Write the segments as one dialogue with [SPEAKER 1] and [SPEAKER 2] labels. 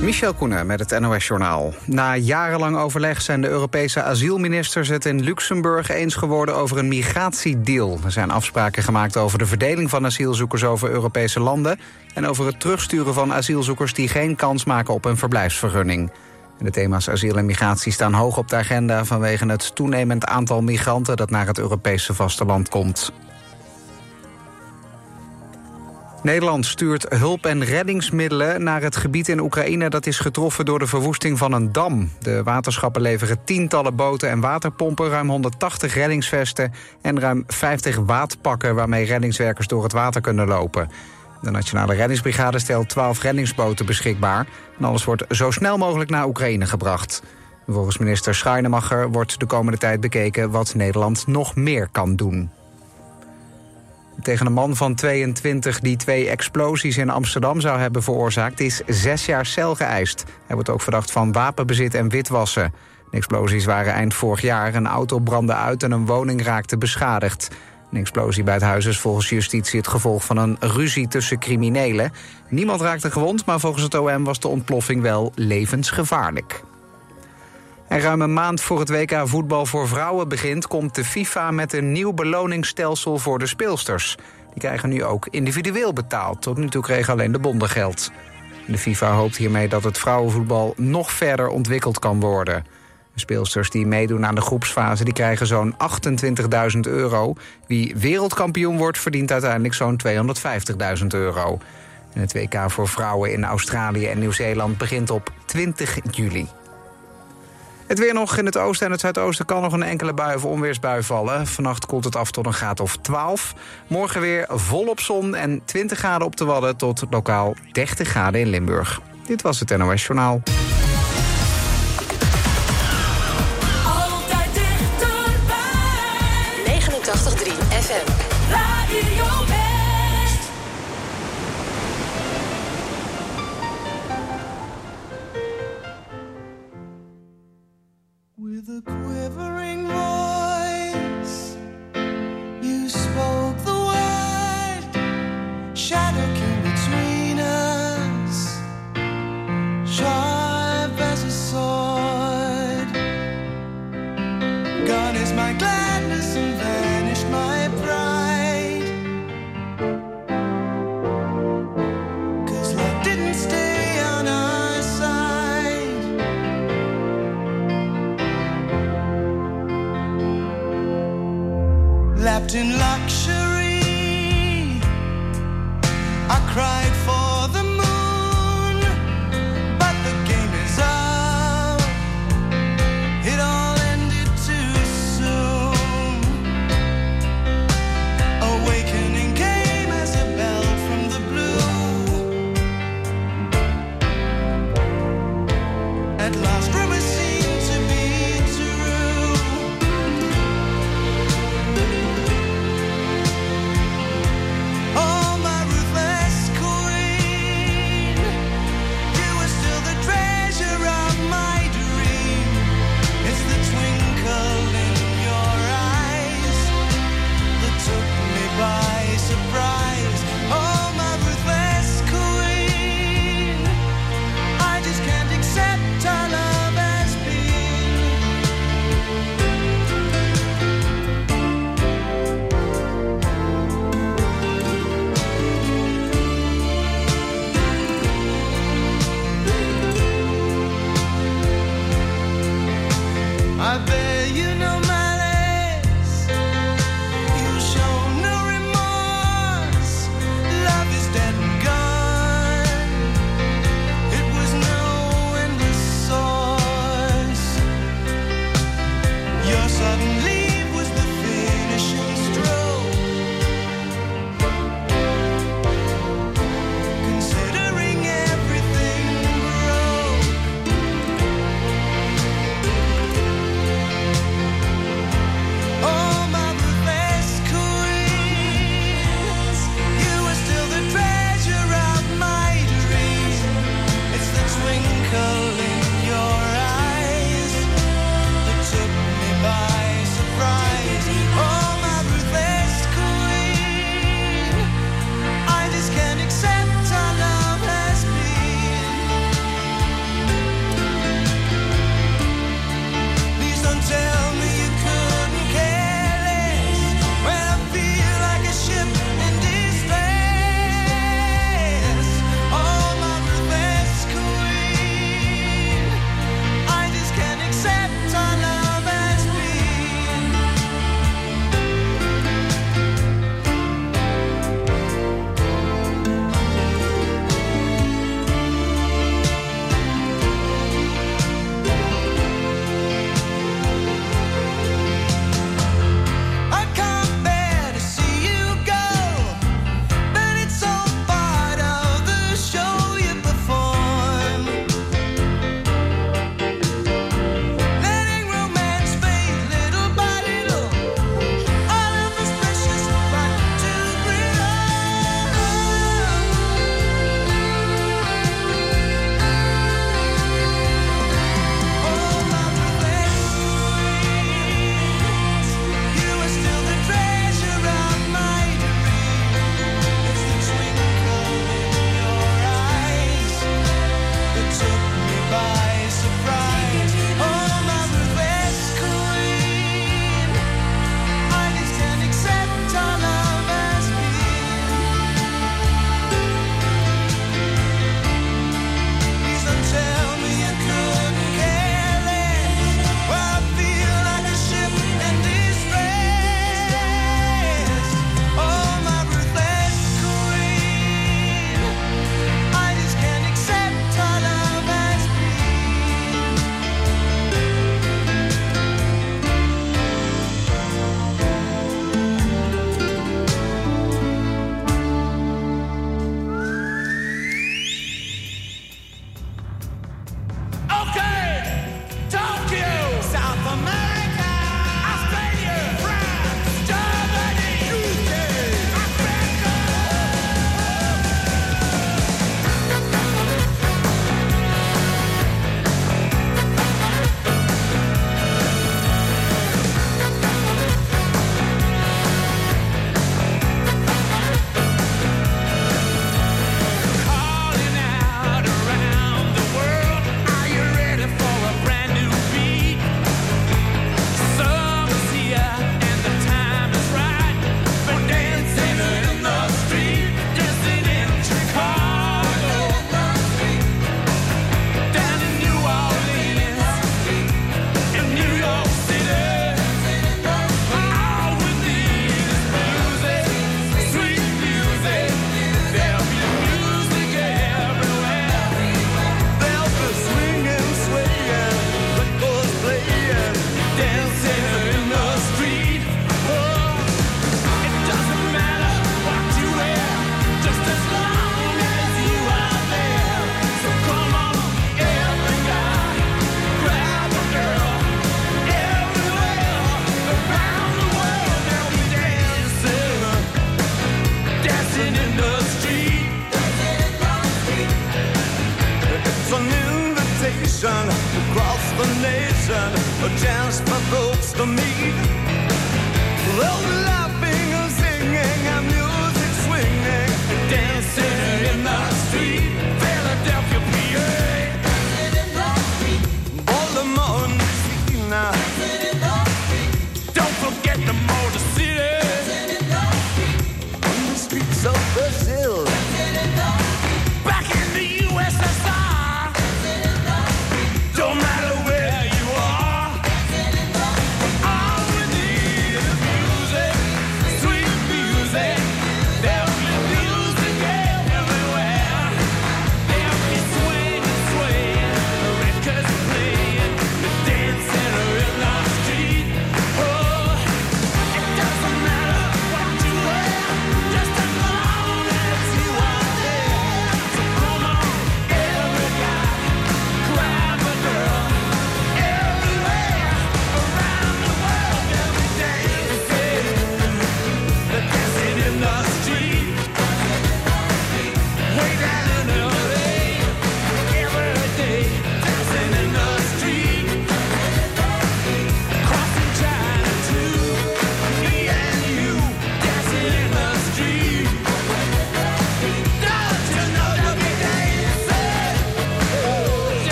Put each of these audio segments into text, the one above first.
[SPEAKER 1] Michel Koenen met het NOS-journaal. Na jarenlang overleg zijn de Europese asielministers het in Luxemburg eens geworden over een migratiedeal. Er zijn afspraken gemaakt over de verdeling van asielzoekers over Europese landen... en over het terugsturen van asielzoekers die geen kans maken op een verblijfsvergunning. De thema's asiel en migratie staan hoog op de agenda... vanwege het toenemend aantal migranten dat naar het Europese vasteland komt. Nederland stuurt hulp- en reddingsmiddelen naar het gebied in Oekraïne... dat is getroffen door de verwoesting van een dam. De waterschappen leveren tientallen boten en waterpompen... ruim 180 reddingsvesten en ruim 50 waadpakken... waarmee reddingswerkers door het water kunnen lopen. De Nationale Reddingsbrigade stelt 12 reddingsboten beschikbaar... en alles wordt zo snel mogelijk naar Oekraïne gebracht. Volgens minister Schrijnemacher wordt de komende tijd bekeken... wat Nederland nog meer kan doen. Tegen een man van 22 die twee explosies in Amsterdam zou hebben veroorzaakt... is zes jaar cel geëist. Hij wordt ook verdacht van wapenbezit en witwassen. De explosies waren eind vorig jaar. Een auto brandde uit en een woning raakte beschadigd. Een explosie bij het huis is volgens justitie het gevolg van een ruzie tussen criminelen. Niemand raakte gewond, maar volgens het OM was de ontploffing wel levensgevaarlijk. En ruim een maand voor het WK voetbal voor vrouwen begint... komt de FIFA met een nieuw beloningsstelsel voor de speelsters. Die krijgen nu ook individueel betaald. Tot nu toe kregen alleen de bonden geld. De FIFA hoopt hiermee dat het vrouwenvoetbal nog verder ontwikkeld kan worden. De speelsters die meedoen aan de groepsfase die krijgen zo'n 28.000 euro. Wie wereldkampioen wordt verdient uiteindelijk zo'n 250.000 euro. En het WK voor vrouwen in Australië en Nieuw-Zeeland begint op 20 juli. Het weer nog in het oosten en het zuidoosten kan nog een enkele bui of onweersbui vallen. Vannacht koelt het af tot een graad of 12. Morgen weer volop zon en 20 graden op de Wadden tot lokaal 30 graden in Limburg. Dit was het NOS Journaal.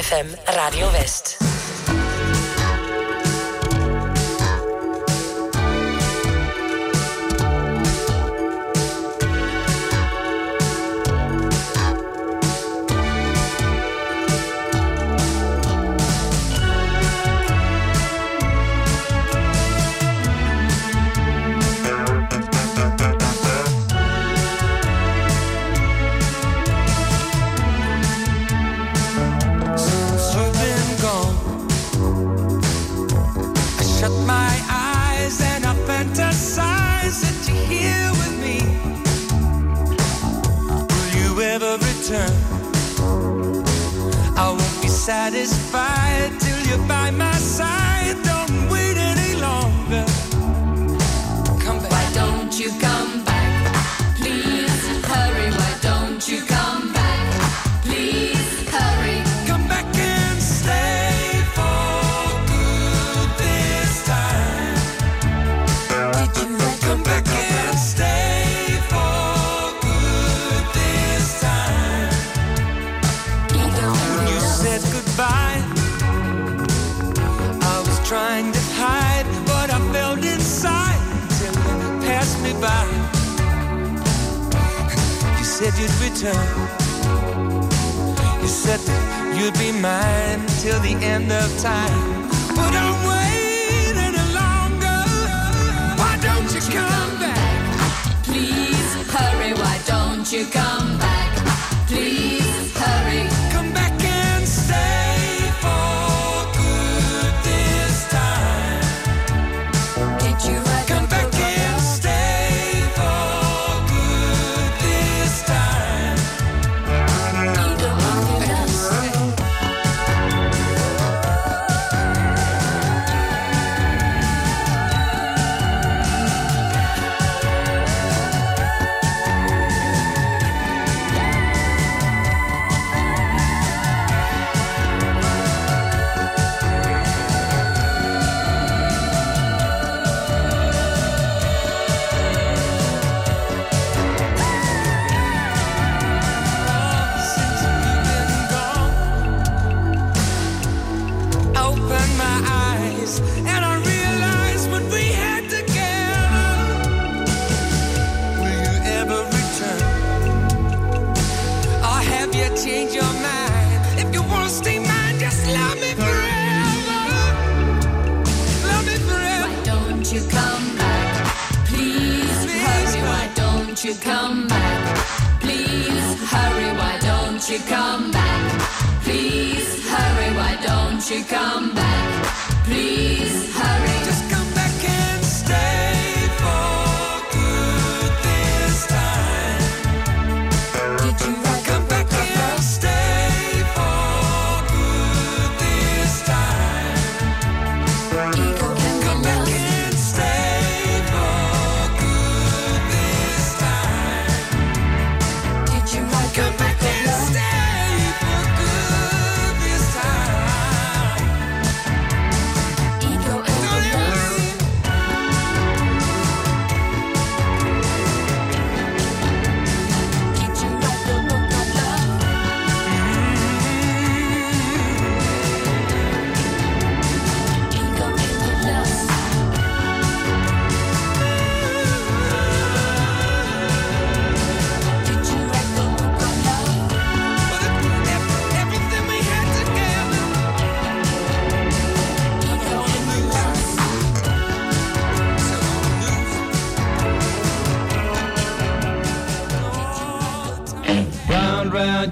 [SPEAKER 2] FM
[SPEAKER 3] Radio West.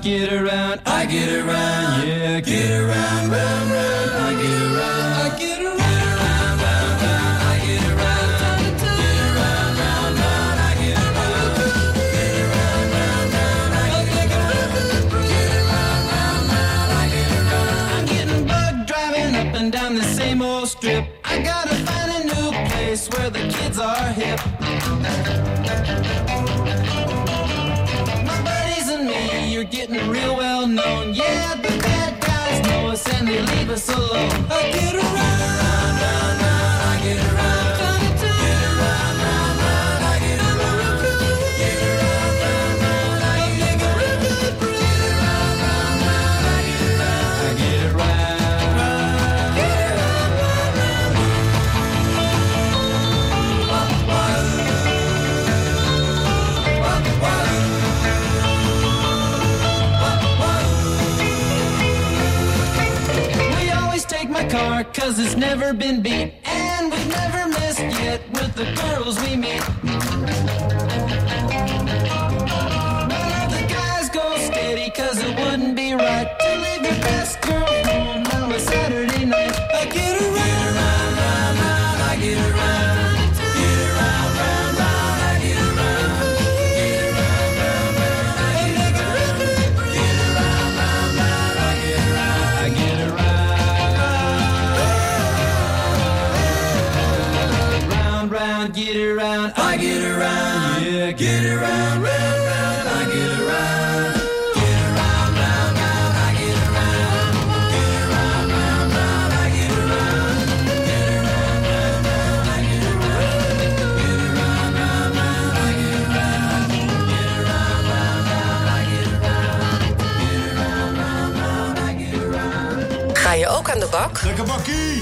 [SPEAKER 2] get
[SPEAKER 4] around, I get around, yeah, get around, round, round. never been beat. get around, I get around, yeah, get around, round, round, I get around.
[SPEAKER 5] Ga je ook aan de bak?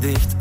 [SPEAKER 2] beleidigt.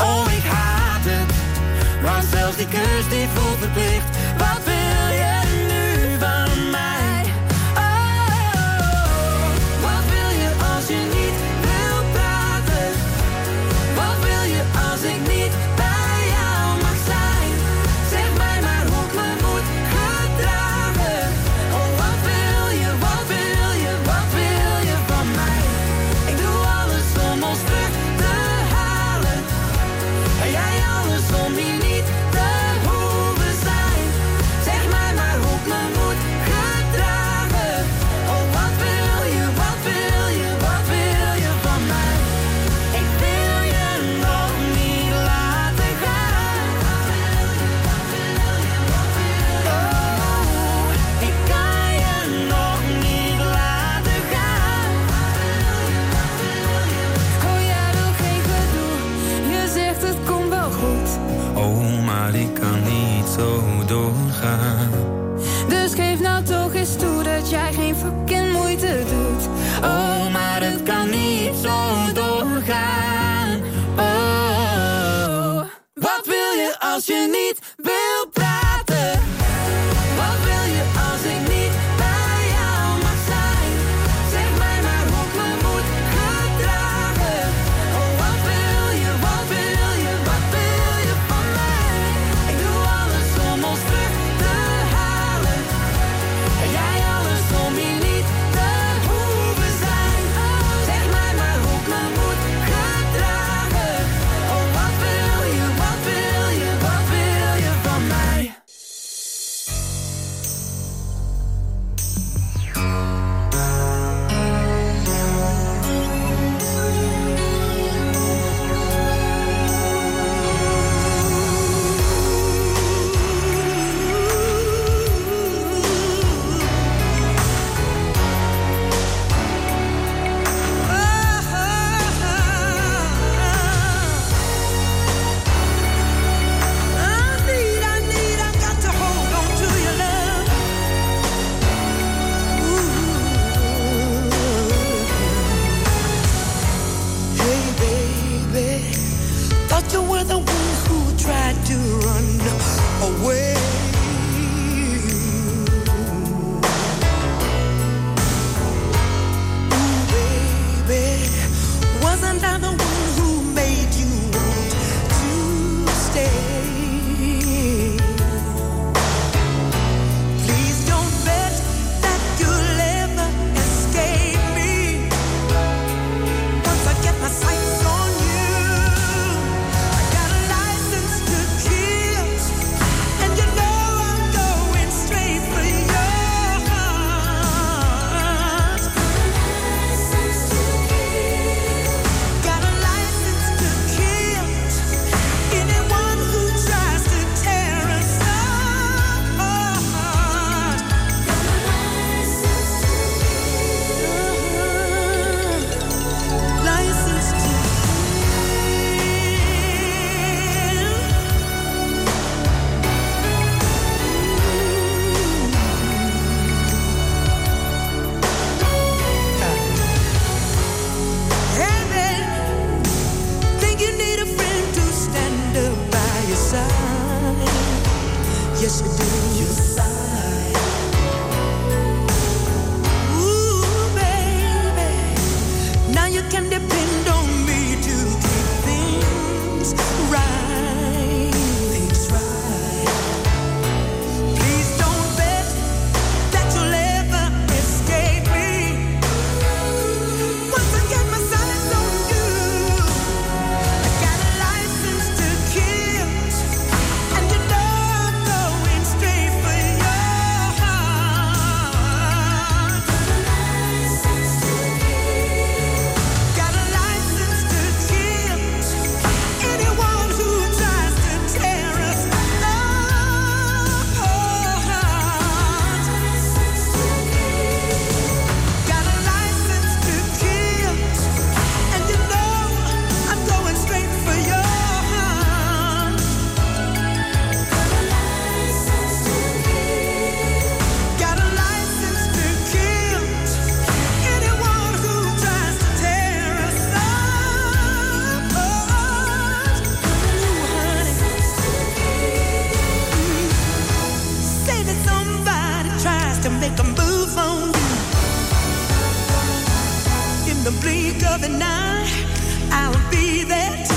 [SPEAKER 6] The blink of an eye, I'll be there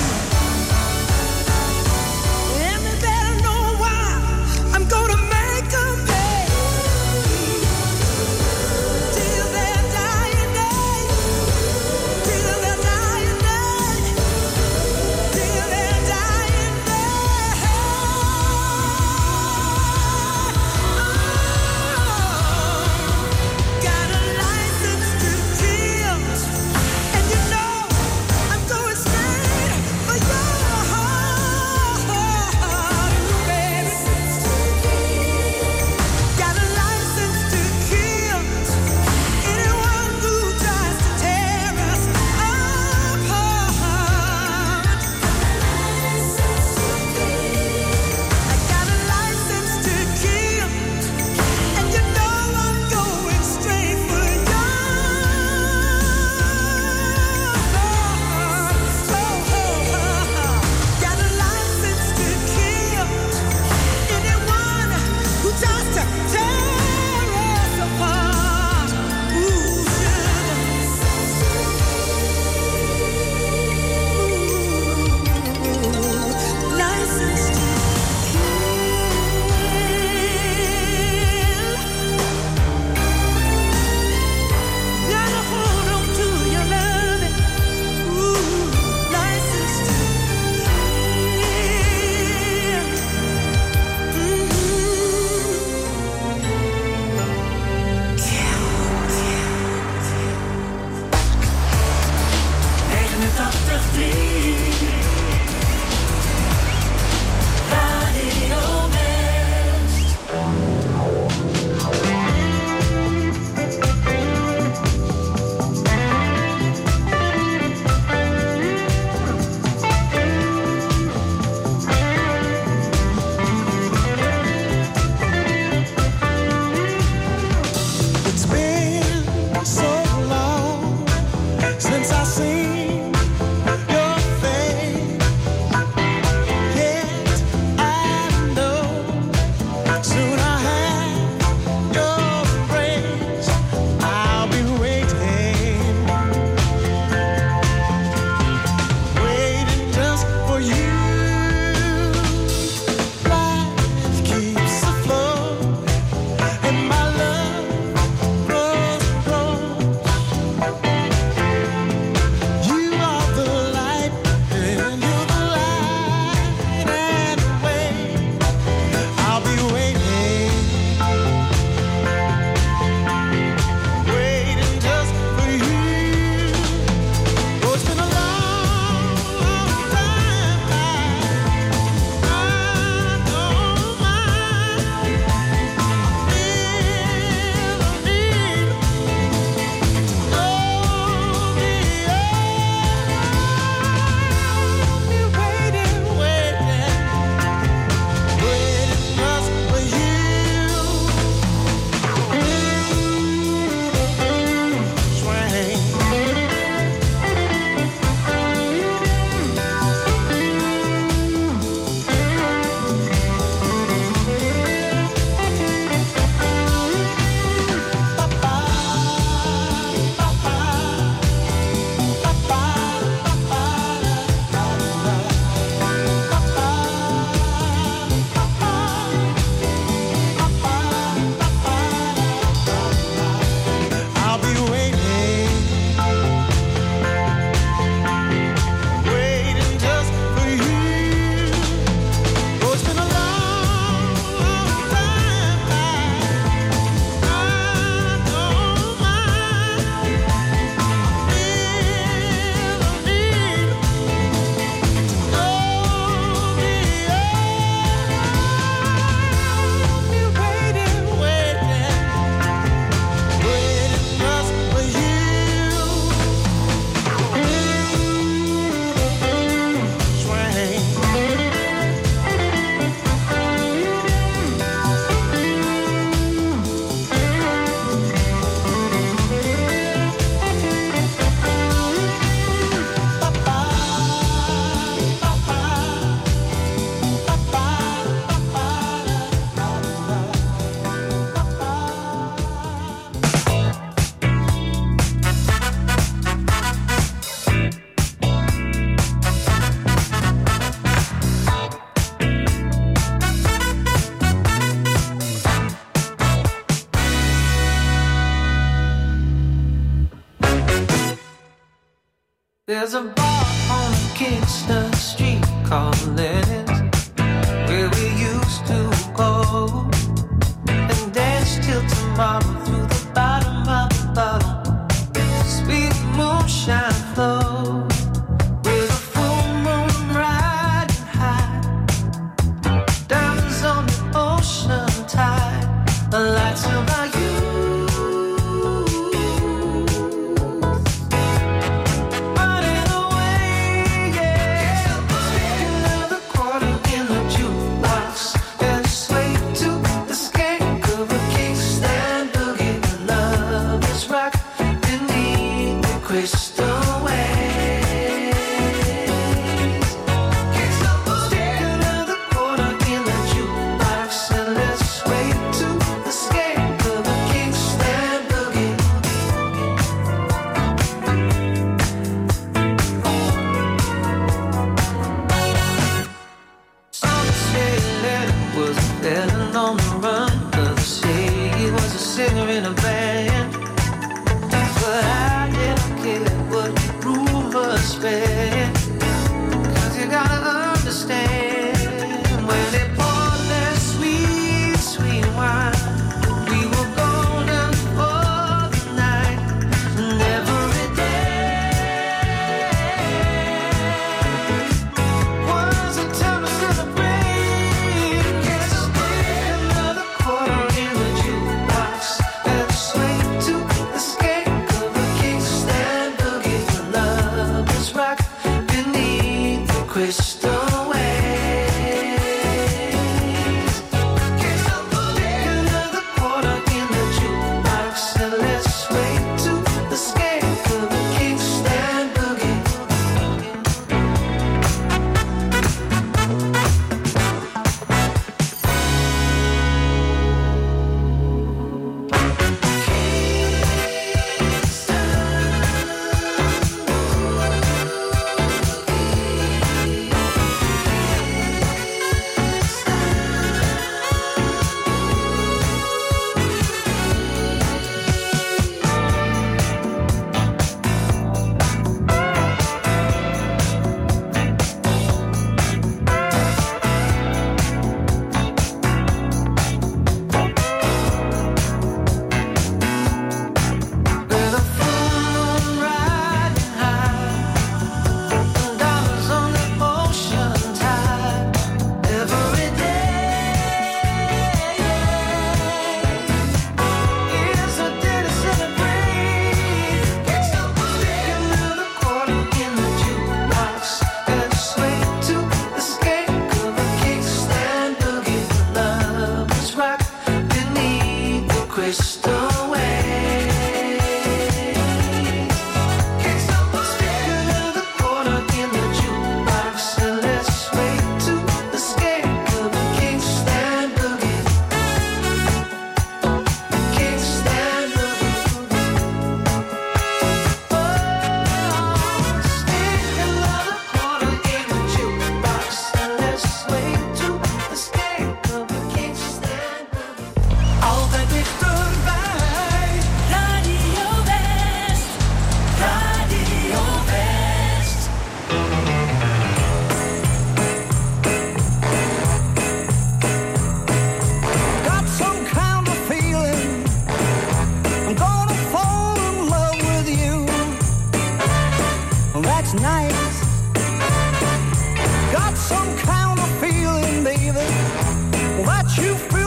[SPEAKER 6] you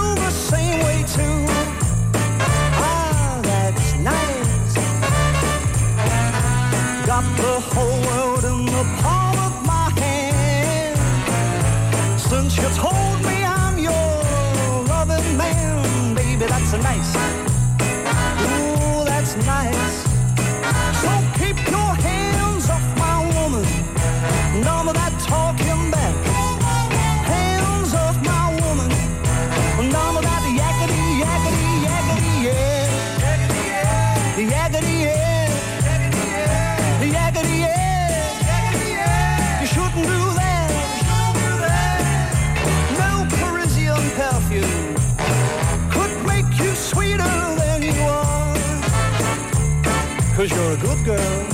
[SPEAKER 7] Cause
[SPEAKER 8] you're a good girl.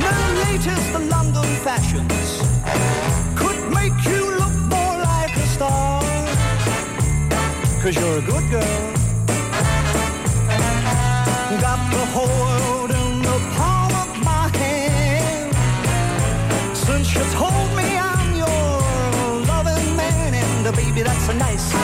[SPEAKER 8] The latest London fashions could make you look more like a star. Cause you're a good girl. Got the whole world in the palm of my hand. Since you told me I'm your loving man, and baby, that's a nice.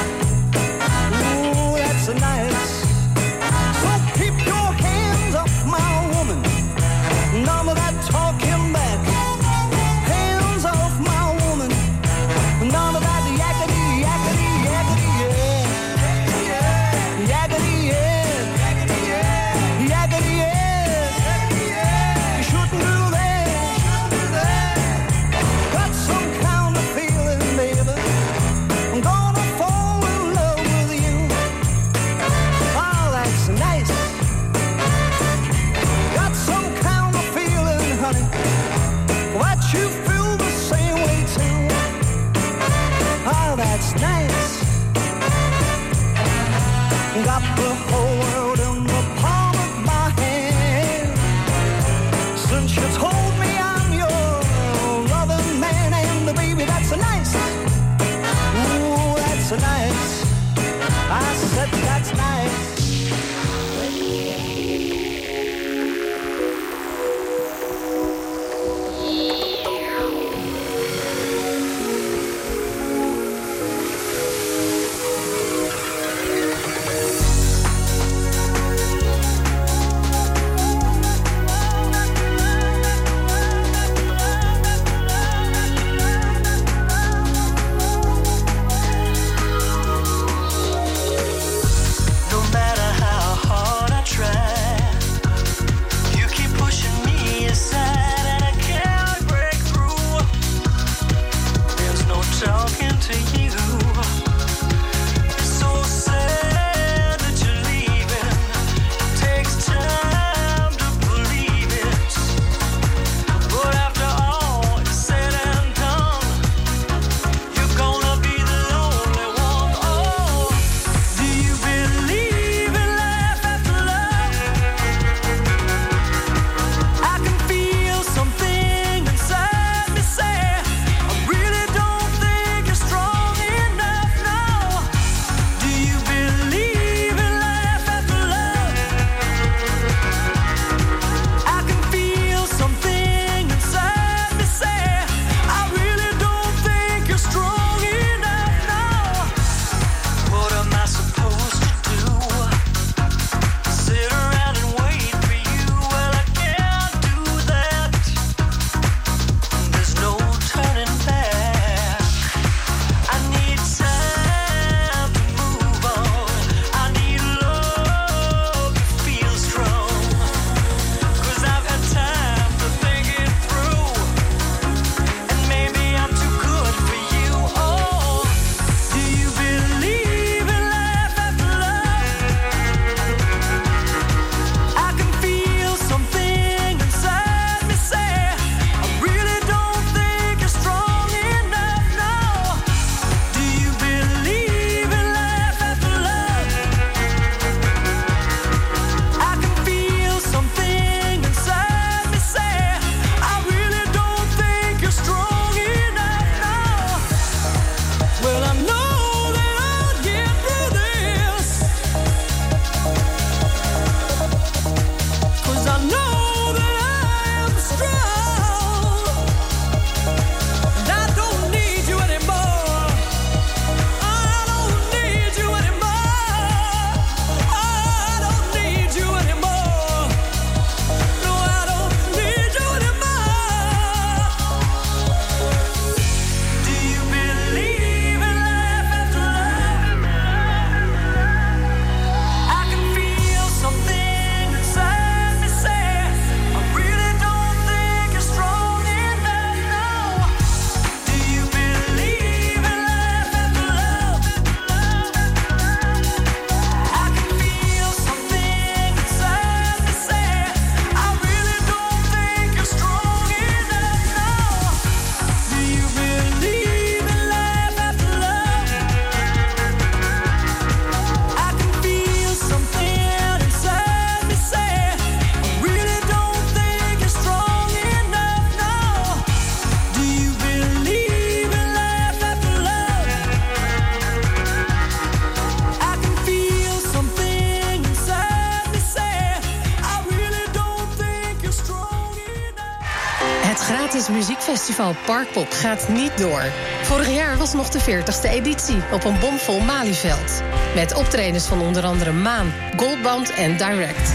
[SPEAKER 9] Parkpop gaat niet door. Vorig jaar was nog de 40ste editie op een bomvol Malieveld. Met optredens van onder andere Maan, Goldband en Direct.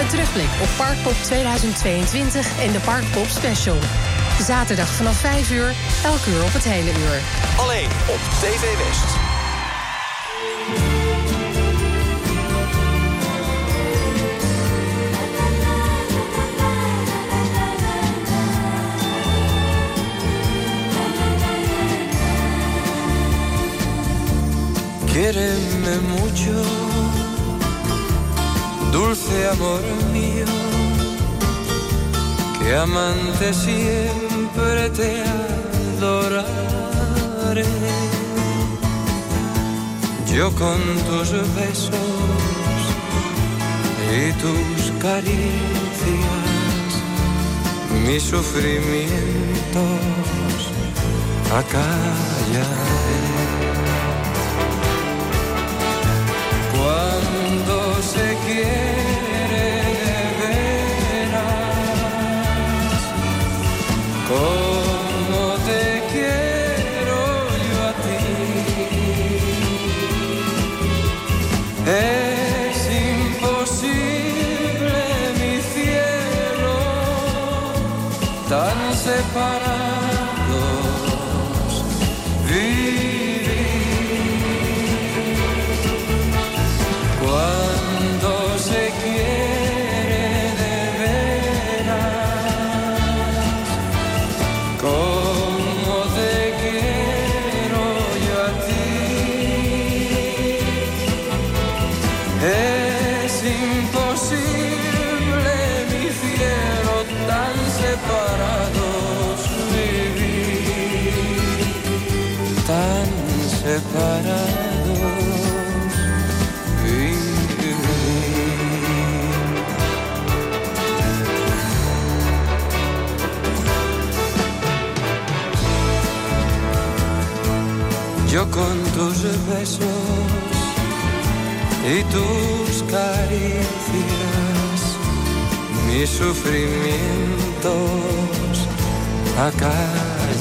[SPEAKER 9] Een terugblik op Parkpop 2022 en de Parkpop Special. Zaterdag vanaf 5 uur, elk uur op het hele uur.
[SPEAKER 10] Alleen op TV West.
[SPEAKER 7] Quiéreme mucho, dulce amor mío, que amante siempre te adoraré. Yo con tus besos y tus caricias, mis sufrimientos acallaré. Cuando se quiere de veras, como separados. Yo con tus besos y tus caricias, mis sufrimientos acallaré.